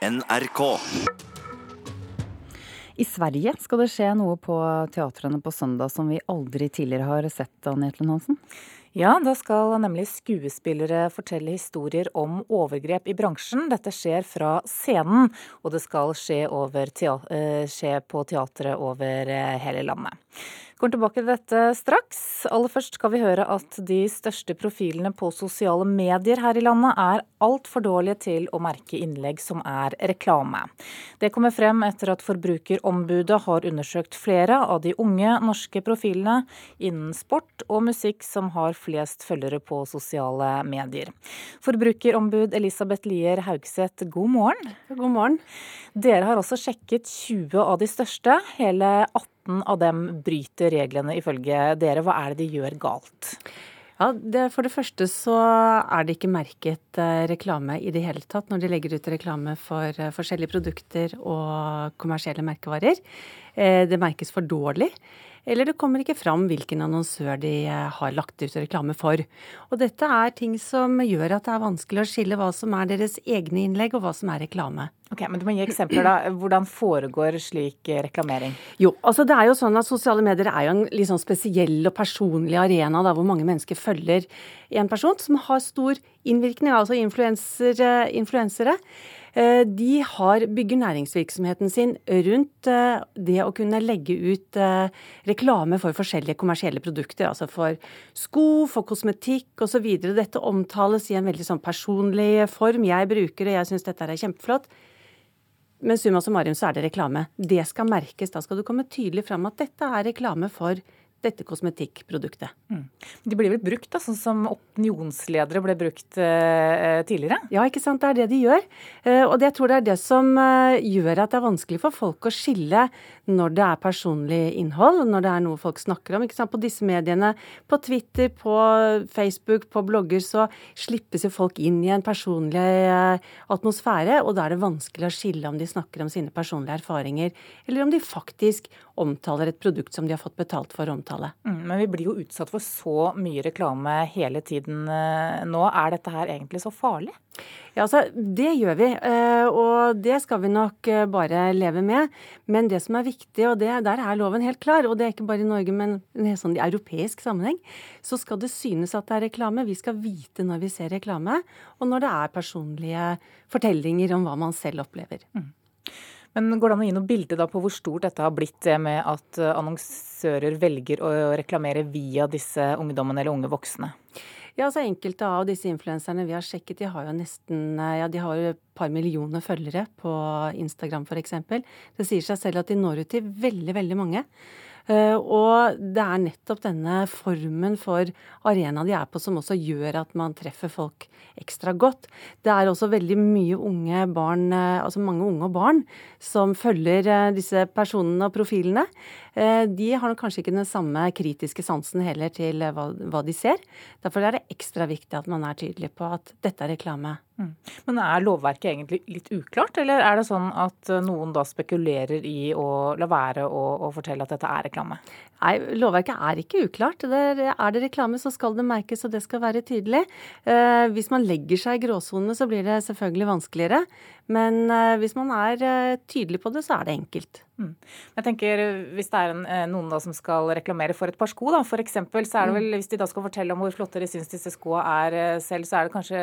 NRK. I Sverige skal det skje noe på teatrene på søndag som vi aldri tidligere har sett, Anne Jetlen Hansen? Ja, da skal nemlig skuespillere fortelle historier om overgrep i bransjen. Dette skjer fra scenen, og det skal skje, eh, skje på teatret over eh, hele landet. Kommer tilbake til dette straks. Aller først skal vi høre at de største profilene på sosiale medier her i landet er altfor dårlige til å merke innlegg som er reklame. Det kommer frem etter at Forbrukerombudet har undersøkt flere av de unge norske profilene innen sport og musikk som har flest følgere på sosiale medier. Forbrukerombud Elisabeth Lier Haugseth, god morgen. God morgen. Dere har også sjekket 20 av de største. Hele 18 av dem bryter reglene ifølge dere. Hva er det de gjør galt? Ja, det, For det første så er det ikke merket eh, reklame i det hele tatt når de legger ut reklame for eh, forskjellige produkter og kommersielle merkevarer. Eh, det merkes for dårlig. Eller det kommer ikke fram hvilken annonsør de har lagt ut reklame for. Og dette er ting som gjør at det er vanskelig å skille hva som er deres egne innlegg og hva som er reklame. Ok, men Du må gi eksempler, da. Hvordan foregår slik reklamering? Jo, altså det er jo sånn at Sosiale medier er jo en litt sånn spesiell og personlig arena da, hvor mange mennesker følger en person som har stor innvirkning, altså influensere. Eh, de har, bygger næringsvirksomheten sin rundt eh, det å kunne legge ut eh, reklame for forskjellige kommersielle produkter. Altså for sko, for kosmetikk osv. Dette omtales i en veldig sånn personlig form. Jeg bruker det, jeg syns dette er kjempeflott. Men summa summarum så er det reklame. Det skal merkes. Da skal du komme tydelig fram at dette er reklame for dette kosmetikkproduktet. Mm. De blir vel brukt da, sånn som opinionsledere ble brukt eh, tidligere? Ja, ikke sant. Det er det de gjør. Eh, og det, jeg tror det er det som eh, gjør at det er vanskelig for folk å skille når det er personlig innhold, når det er noe folk snakker om. ikke sant? På disse mediene, på Twitter, på Facebook, på blogger, så slippes jo folk inn i en personlig eh, atmosfære, og da er det vanskelig å skille om de snakker om sine personlige erfaringer, eller om de faktisk omtaler et produkt som de har fått betalt for å omtale. Mm, men vi blir jo utsatt for så mye reklame hele tiden eh, nå. Er dette her egentlig så farlig? Ja, altså, Det gjør vi, eh, og det skal vi nok eh, bare leve med. Men det som er viktig, og det, der er loven helt klar, og det er ikke bare i Norge, men i sånn europeisk sammenheng, så skal det synes at det er reklame. Vi skal vite når vi ser reklame, og når det er personlige fortellinger om hva man selv opplever. Mm. Men Går det an å gi noe bilde på hvor stort dette har blitt, det med at eh, annonsører velger å reklamere via disse ungdommene eller unge voksne? Ja, altså Enkelte av disse influenserne vi har sjekket, de har jo nesten eh, ja, de har jo et par millioner følgere på Instagram f.eks. Det sier seg selv at de når ut til veldig, veldig mange. Eh, og det er nettopp denne formen for arena de er på som også gjør at man treffer folk ekstra godt. Det er også veldig mye unge barn, eh, altså mange unge og barn, som følger eh, disse personene og profilene. De har kanskje ikke den samme kritiske sansen heller til hva, de ser. Derfor er det ekstra viktig at man er tydelig på at dette er reklame. Men er lovverket egentlig litt uklart, eller er det sånn at eh, noen da spekulerer i å la være å, å fortelle at dette er reklame? Nei, lovverket er ikke uklart. er, er det reklame, så skal det merkes, og det skal være tydelig. Eh, hvis man legger seg i gråsonene, så blir det selvfølgelig vanskeligere. Men eh, hvis man er eh, tydelig på det, så er det enkelt. Mm. Jeg tenker Hvis det er en, eh, noen da som skal reklamere for et par sko, da, for eksempel, så er det mm. vel, hvis de da skal fortelle om hvor flotte de syns disse skoa er selv, så er det kanskje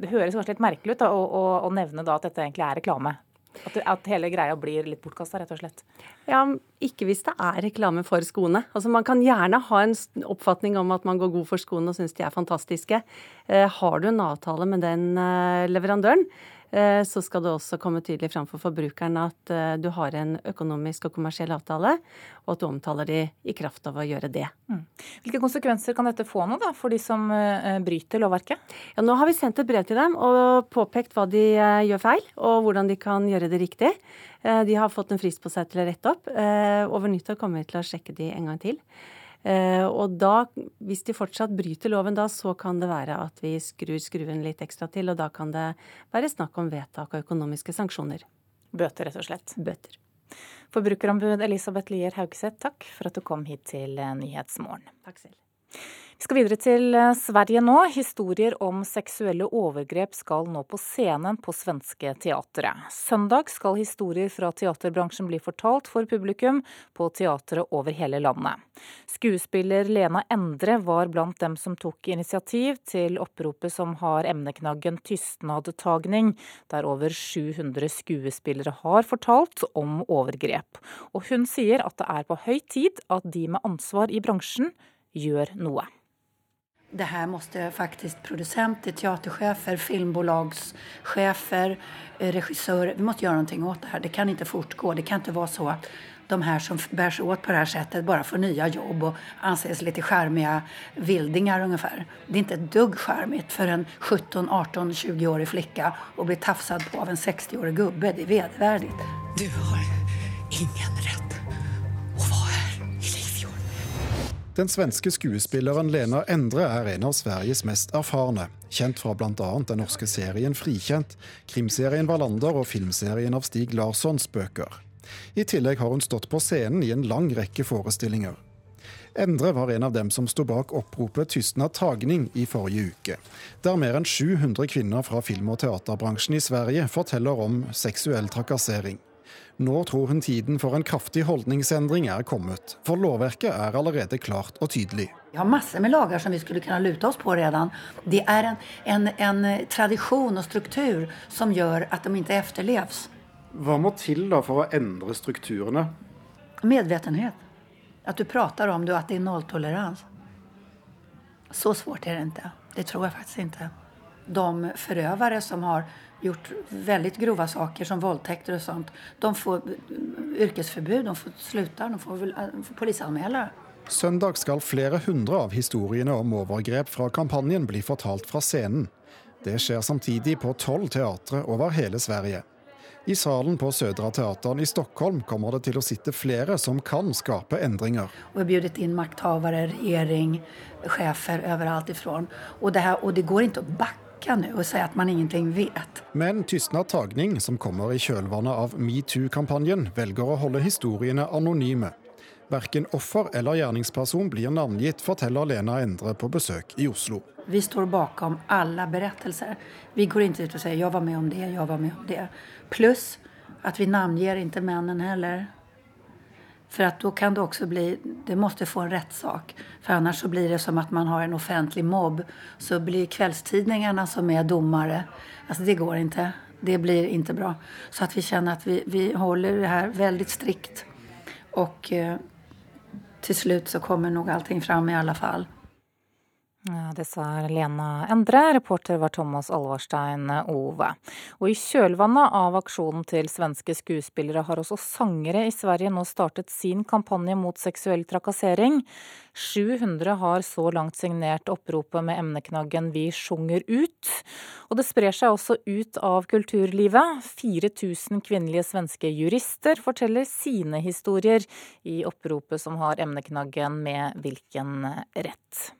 Det høres kanskje litt merkelig ut da, å, å, å nevne da at dette egentlig er reklame. At, at, hele greia blir litt bortkasta, rett og slett? Ja, ikke hvis det er reklame for skoene. Altså Man kan gjerne ha en oppfatning om at man går god for skoene og syns de er fantastiske. Eh, har du en avtale med den eh, leverandøren, så skal det også komme tydelig fram for forbrukeren at eh, du har en økonomisk og kommersiell avtale, og at du omtaler de i kraft av å gjøre det. Mm. Hvilke konsekvenser kan dette få nå da, for de som eh, bryter lovverket? Ja, nå har vi sendt et brev til dem og påpekt hva de gjør feil, og hvordan de kan gjøre det riktig. De har fått en frist på seg til å rette opp. Over nyttår kommer vi til å sjekke de en gang til. Eh, og da, hvis de fortsatt bryter loven da, så kan det være at vi skrur skruen litt ekstra til, og da kan det være snakk om vedtak og økonomiske sanksjoner. Bøter, rett og slett? Bøter. Forbrukerombud Elisabeth Lier Haugeseth, takk for at du kom hit til Nyhetsmorgen. Takk selv. Vi skal videre til eh, Sverige nå. Historier om seksuelle overgrep skal nå på scenen på svenske teatre. Søndag skal historier fra teaterbransjen bli fortalt for publikum på teatre over hele landet. Skuespiller Lena Endre var blant dem som tok initiativ til oppropet som har emneknaggen 'tystnadtagning', der over 700 skuespillere har fortalt om overgrep. Og hun sier at det er på høy tid at de med ansvar i bransjen gjør noe. Det her måtte faktisk producenter, teaterchefer, filmbolagschefer, regissører vi måtte gjøre noe åt det her. Det kan ikke fortgå. Det kan ikke være så at de her som bär sig åt på det här sättet bara får nya jobb och anses lite skärmiga vildingar ungefär. Det är inte ett dugg skärmigt för en 17, 18, 20-årig flicka att bli tafsad på av en 60-årig gubbe. Det är vedervärdigt. Du har ingen rätt Den svenske skuespilleren Lena Endre er en av Sveriges mest erfarne. Kjent fra bl.a. den norske serien Frikjent, krimserien Wallander og filmserien av Stig Larssons bøker. I tillegg har hun stått på scenen i en lang rekke forestillinger. Endre var en av dem som sto bak oppropet 'Tystnad tagning' i forrige uke, der mer enn 700 kvinner fra film- og teaterbransjen i Sverige forteller om seksuell trakassering. Nå tror hun tiden for en kraftig holdningsendring er kommet, for lovverket er allerede klart og tydelig. Vi har masse med lager som vi skulle kunne lute oss på redan. Det er en, en, en tradisjon og struktur som gjør at de ikke efterlevs. Hva må til da for å endre strukturene? Medvetenhet. At du prater om det, at det er nulltoleranse. Så svårt er det ikke. Det tror jeg faktisk ikke. De forøvere som har gjort veldig grova saker som voldtekter og sånt, de får yrkesforbud, de får sluta, de får, får polisanmelde. Søndag skal flere hundre av historiene om overgrep fra kampanjen bli fortalt fra scenen. Det skjer samtidig på tolv teatre over hele Sverige. I salen på Södra Teatern i Stockholm kommer det til å sitte flere som kan skape endringer. Vi har bjudet inn makthavere, regjering, sjefer overalt ifrån. Og det, her, og det går ikke å bakke backa nå och si at man ingenting vet. Men Tystnad tagning, som kommer i kjølvannet av metoo-kampanjen, velger å holde historiene anonyme. Verken offer eller gjerningsperson blir navngitt, forteller Lena Endre på besøk i Oslo. Vi står bakom alle berettelser. Vi går ikke ut og sier 'jeg var med om det', 'jeg var med om det'. Pluss at vi navngir ikke mennene heller. For at da kan det også bli Det måtte få en rettssak. For så blir det som at man har en offentlig mobb. Så blir kveldstidningene som er dommere Altså, det går ikke. Det blir ikke bra. Så at vi kjenner at vi, vi holder det her veldig strikt. Og eh, til slutt så kommer nok allting fram i alle fall. Det sa Lena Endre. Reporter var Thomas Alvarstein Ove. Og i kjølvannet av aksjonen til svenske skuespillere har også sangere i Sverige nå startet sin kampanje mot seksuell trakassering. 700 har så langt signert oppropet med emneknaggen 'Vi sjunger ut'. Og det sprer seg også ut av kulturlivet. 4000 kvinnelige svenske jurister forteller sine historier i oppropet som har emneknaggen 'Med hvilken rett'.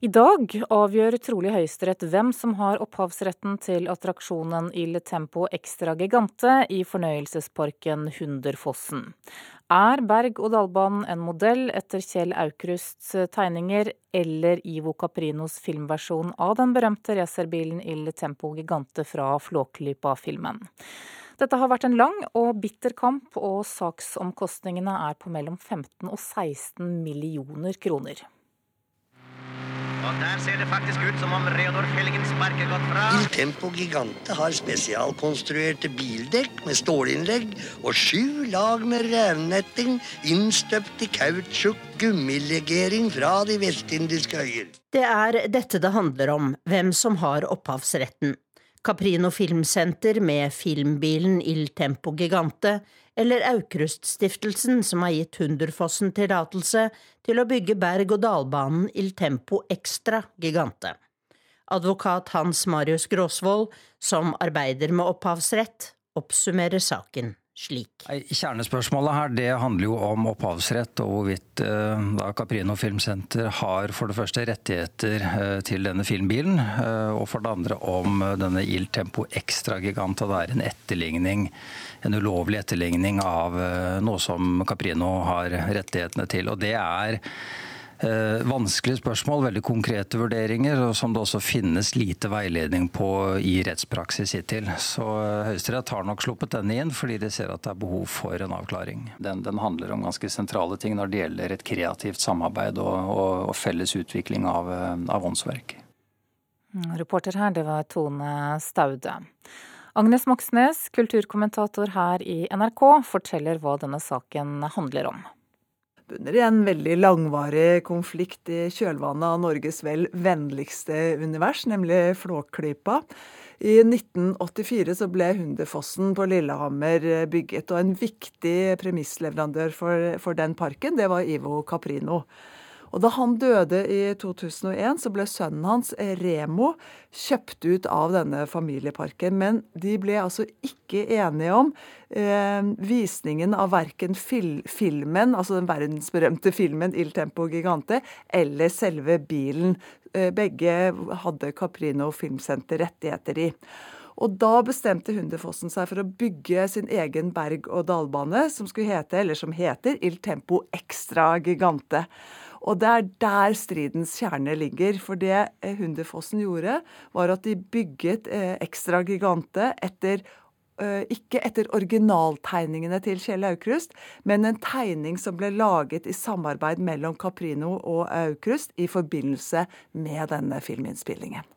I dag avgjør trolig Høyesterett hvem som har opphavsretten til attraksjonen Il Tempo Extra Gigante i fornøyelsesparken Hunderfossen. Er berg-og-dal-banen en modell etter Kjell Aukrusts tegninger, eller Ivo Caprinos filmversjon av den berømte racerbilen Il Tempo Gigante fra Flåklypa-filmen? Dette har vært en lang og bitter kamp, og saksomkostningene er på mellom 15 og 16 millioner kroner. Og der ser det faktisk ut som om Reodor Felgen sparker godt fra. Il Tempo Gigante har spesialkonstruerte bildekk med stålinnlegg og sju lag med revnetting innstøpt i kautsjuk gummilegering fra de vestindiske øyer. Det er dette det handler om, hvem som har opphavsretten. Caprino Filmsenter med filmbilen Il Tempo Gigante eller Aukruststiftelsen, som har gitt Hunderfossen tillatelse til å bygge berg-og-dal-banen Il Tempo Extra Gigante. Advokat Hans Marius Gråsvold, som arbeider med opphavsrett, oppsummerer saken slik. Kjernespørsmålet her det handler jo om opphavsrett og hvorvidt eh, da Caprino Filmsenter har for det første rettigheter eh, til denne filmbilen, eh, og for det andre om denne Il Tempo Extra-gigant. Det er en etterligning, en ulovlig etterligning av noe som Caprino har rettighetene til. Og det er Eh, vanskelige spørsmål, veldig konkrete vurderinger, og som det også finnes lite veiledning på i rettspraksis hittil. Så eh, Høyesterett har nok sluppet denne inn, fordi de ser at det er behov for en avklaring. Den, den handler om ganske sentrale ting når det gjelder et kreativt samarbeid og, og, og felles utvikling av, eh, av åndsverk. Mm, reporter her, det var Tone Staude. Agnes Moxnes, kulturkommentator her i NRK, forteller hva denne saken handler om i en veldig langvarig konflikt i kjølvannet av Norges vel vennligste univers, nemlig Flåklypa. I 1984 så ble Hunderfossen på Lillehammer bygget, og en viktig premissleverandør for, for den parken, det var Ivo Caprino. Og da han døde i 2001, så ble sønnen hans, Remo, kjøpt ut av denne familieparken. Men de ble altså ikke enige om eh, visningen av verken fil filmen, altså den verdensberømte filmen Il Tempo Gigante, eller selve bilen. Eh, begge hadde Caprino Filmsenter rettigheter i. Og da bestemte Hunderfossen seg for å bygge sin egen berg-og-dal-bane, som skulle hete, eller som heter, Il Tempo Extra Gigante. Og det er der stridens kjerne ligger. For det eh, Hunderfossen gjorde, var at de bygget eh, Ekstra Gigante etter eh, ikke etter originaltegningene til Kjell Aukrust, men en tegning som ble laget i samarbeid mellom Caprino og Aukrust i forbindelse med denne filminnspillingen.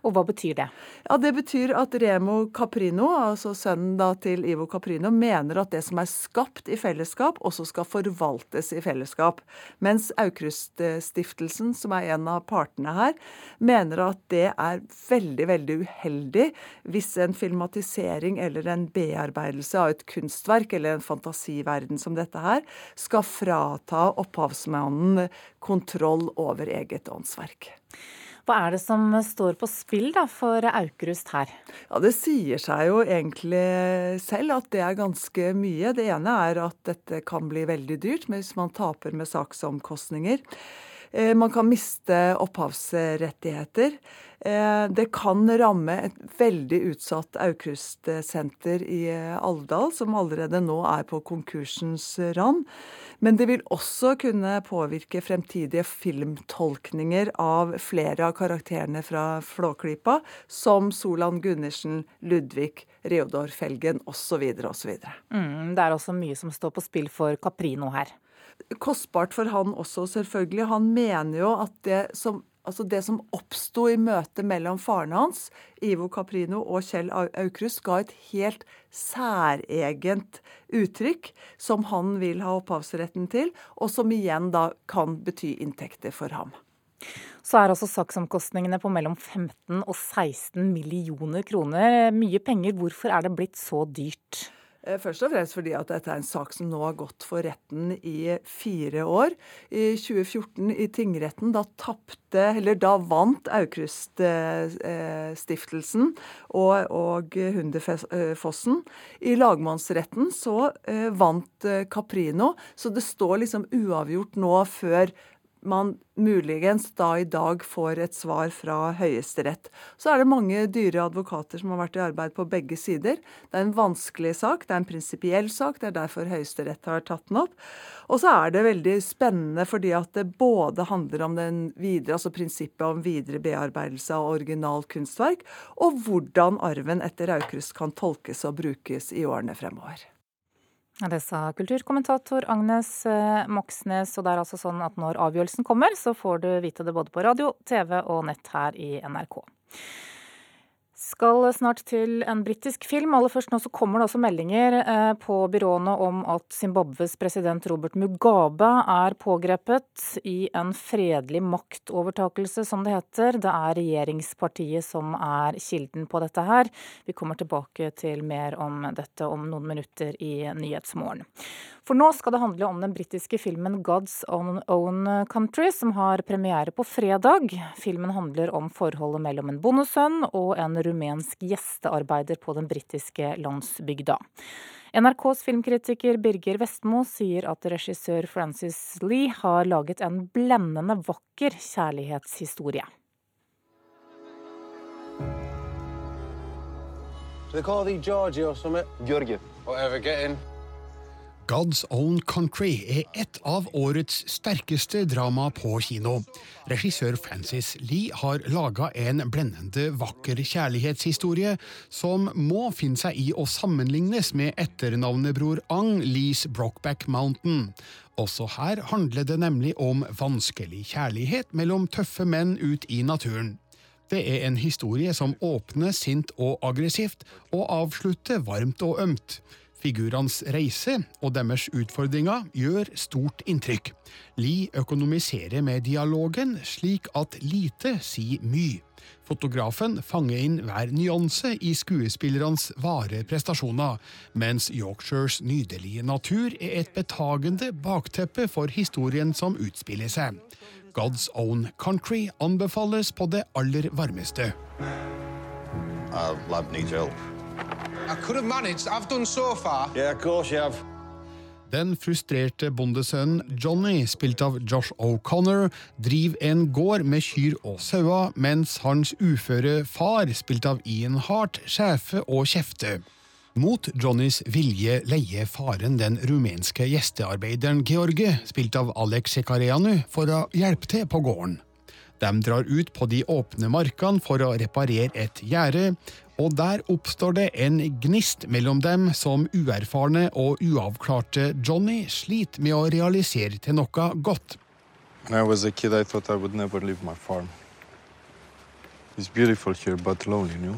Og hva betyr det? Ja, Det betyr at Remo Caprino, altså sønnen da til Ivo Caprino, mener at det som er skapt i fellesskap, også skal forvaltes i fellesskap. Mens Aukrust-stiftelsen, som er en av partene her, mener at det er veldig, veldig uheldig hvis en filmatisering eller en bearbeidelse av et kunstverk eller en fantasiverden som dette her, skal frata opphavsmannen kontroll over eget åndsverk. Hva er det som står på spill da, for Aukrust her? Ja, Det sier seg jo egentlig selv at det er ganske mye. Det ene er at dette kan bli veldig dyrt hvis man taper med saksomkostninger. Eh, man kan miste opphavsrettigheter. Eh, det kan ramme et veldig utsatt Aukrust-senter i Alvdal, som allerede nå er på konkursens rand. Men det vil også kunne påvirke fremtidige filmtolkninger av flere av karakterene fra Flåklypa, som Solan Gundersen, Ludvig, Reodor Felgen osv. osv. Mm, det er også mye som står på spill for Caprino her kostbart for han også, selvfølgelig. Han mener jo at det som Altså Det som oppsto i møtet mellom faren hans, Ivo Caprino, og Kjell Aukrust, ga et helt særegent uttrykk som han vil ha opphavsretten til, og som igjen da kan bety inntekter for ham. Så er altså saksomkostningene på mellom 15 og 16 millioner kroner. Mye penger. Hvorfor er det blitt så dyrt? Eh, først og fremst fordi at dette er en sak som nå har gått for retten i fire år. I 2014 i tingretten, da tapte, eller da vant Aukrust-stiftelsen og, og Hunderfossen. I lagmannsretten så eh, vant Caprino, så det står liksom uavgjort nå før man muligens da i dag får et svar fra Høyesterett. Så er det mange dyre advokater som har vært i arbeid på begge sider. Det er en vanskelig sak, det er en prinsipiell sak, det er derfor Høyesterett har tatt den opp. Og så er det veldig spennende fordi at det både handler om den videre, altså prinsippet om videre bearbeidelse av originalt kunstverk, og hvordan arven etter Aukrust kan tolkes og brukes i årene fremover. Det sa kulturkommentator Agnes eh, Moxnes. Og det er altså sånn at når avgjørelsen kommer, så får du vite det både på radio, TV og nett her i NRK skal snart til en britisk film. Aller først nå så kommer det også meldinger eh, på byråene om at Zimbabwes president Robert Mugabe er pågrepet i en fredelig maktovertakelse, som det heter. Det er regjeringspartiet som er kilden på dette her. Vi kommer tilbake til mer om dette om noen minutter i Nyhetsmorgen. For nå skal det handle om den britiske filmen 'God's Own Country', som har premiere på fredag. Filmen handler om forholdet mellom en bondesønn og en rumensk gjestearbeider på den britiske landsbygda. NRKs filmkritiker Birger Vestmo sier at regissør Francis Lee har laget en blendende vakker kjærlighetshistorie. They call thee Georgie or something? Georgie. Whatever, get in. God's Own Country er et av årets sterkeste drama på kino. Regissør Francis Lee har laga en blendende vakker kjærlighetshistorie som må finne seg i å sammenlignes med etternavnebror Ang Lees Brockback Mountain. Også her handler det nemlig om vanskelig kjærlighet mellom tøffe menn ut i naturen. Det er en historie som åpner sint og aggressivt, og avslutter varmt og ømt. Figurenes reise og deres utfordringer gjør stort inntrykk. Lie økonomiserer med dialogen slik at lite sier mye. Fotografen fanger inn hver nyanse i skuespillernes vare prestasjoner, mens Yorkshires nydelige natur er et betagende bakteppe for historien som utspiller seg. God's Own Country anbefales på det aller varmeste. I love needs help. I could have managed. I've done so far. Yeah, of course you have. Den frustrerte bondesønnen Johnny, spilt av Josh O'Connor, driver en gård med kyr og sauer, mens hans uføre far, spilt av Ian Hart, sjefer og kjefter. Mot Johnnys vilje leier faren den rumenske gjestearbeideren George, spilt av Alex Sekareanu, for å hjelpe til på gården. De drar ut på de åpne markene for å reparere et gjerde, og der oppstår det en gnist mellom dem som uerfarne og uavklarte Johnny sliter med å realisere til noe godt. When I was a kid, I thought I would never leave my farm. It's beautiful here, but lonely, you know?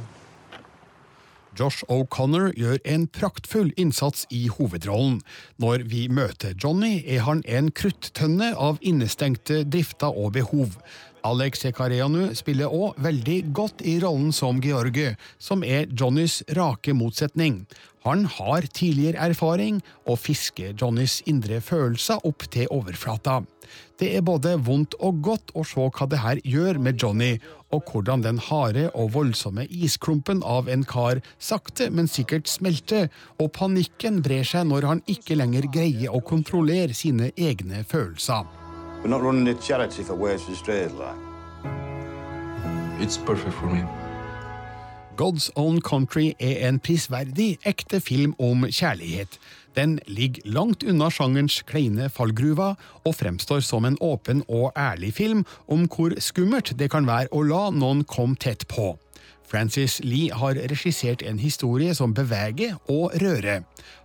Josh O'Connor gjør en praktfull innsats i hovedrollen. Når vi møter Johnny, er han en kruttønne av innestengte drifter og behov. Alex Ekareanu spiller òg veldig godt i rollen som Georgie, som er Johnnys rake motsetning. Han har tidligere erfaring og fisker Johnnys indre følelser opp til overflata. Det er både vondt og godt å se hva det her gjør med Johnny, og hvordan den harde og voldsomme isklumpen av en kar sakte, men sikkert smelter, og panikken brer seg når han ikke lenger greier å kontrollere sine egne følelser. We're not running a charity for Wales and Strays, like. It's perfect for me. God's Own Country er en prisverdig, ekte film om kjærlighet. Den ligger langt unna sjangerens kleine fallgruver, og fremstår som en åpen og ærlig film om hvor skummelt det kan være å la noen komme tett på. Francis Lee har regissert en historie som beveger og rører.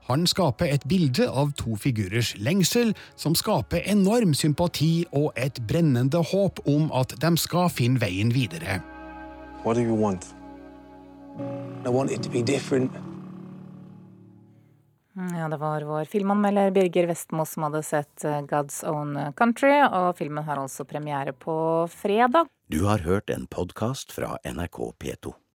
Han skaper et bilde av to figurers lengsel, som skaper enorm sympati og et brennende håp om at de skal finne veien videre. Hva vil du? Jeg vil det be different. Ja, det var vår filmanmelder Birger Vestmo som hadde sett eh, God's Own Country, og filmen har altså premiere på fredag. Du har hørt en podkast fra NRK P2.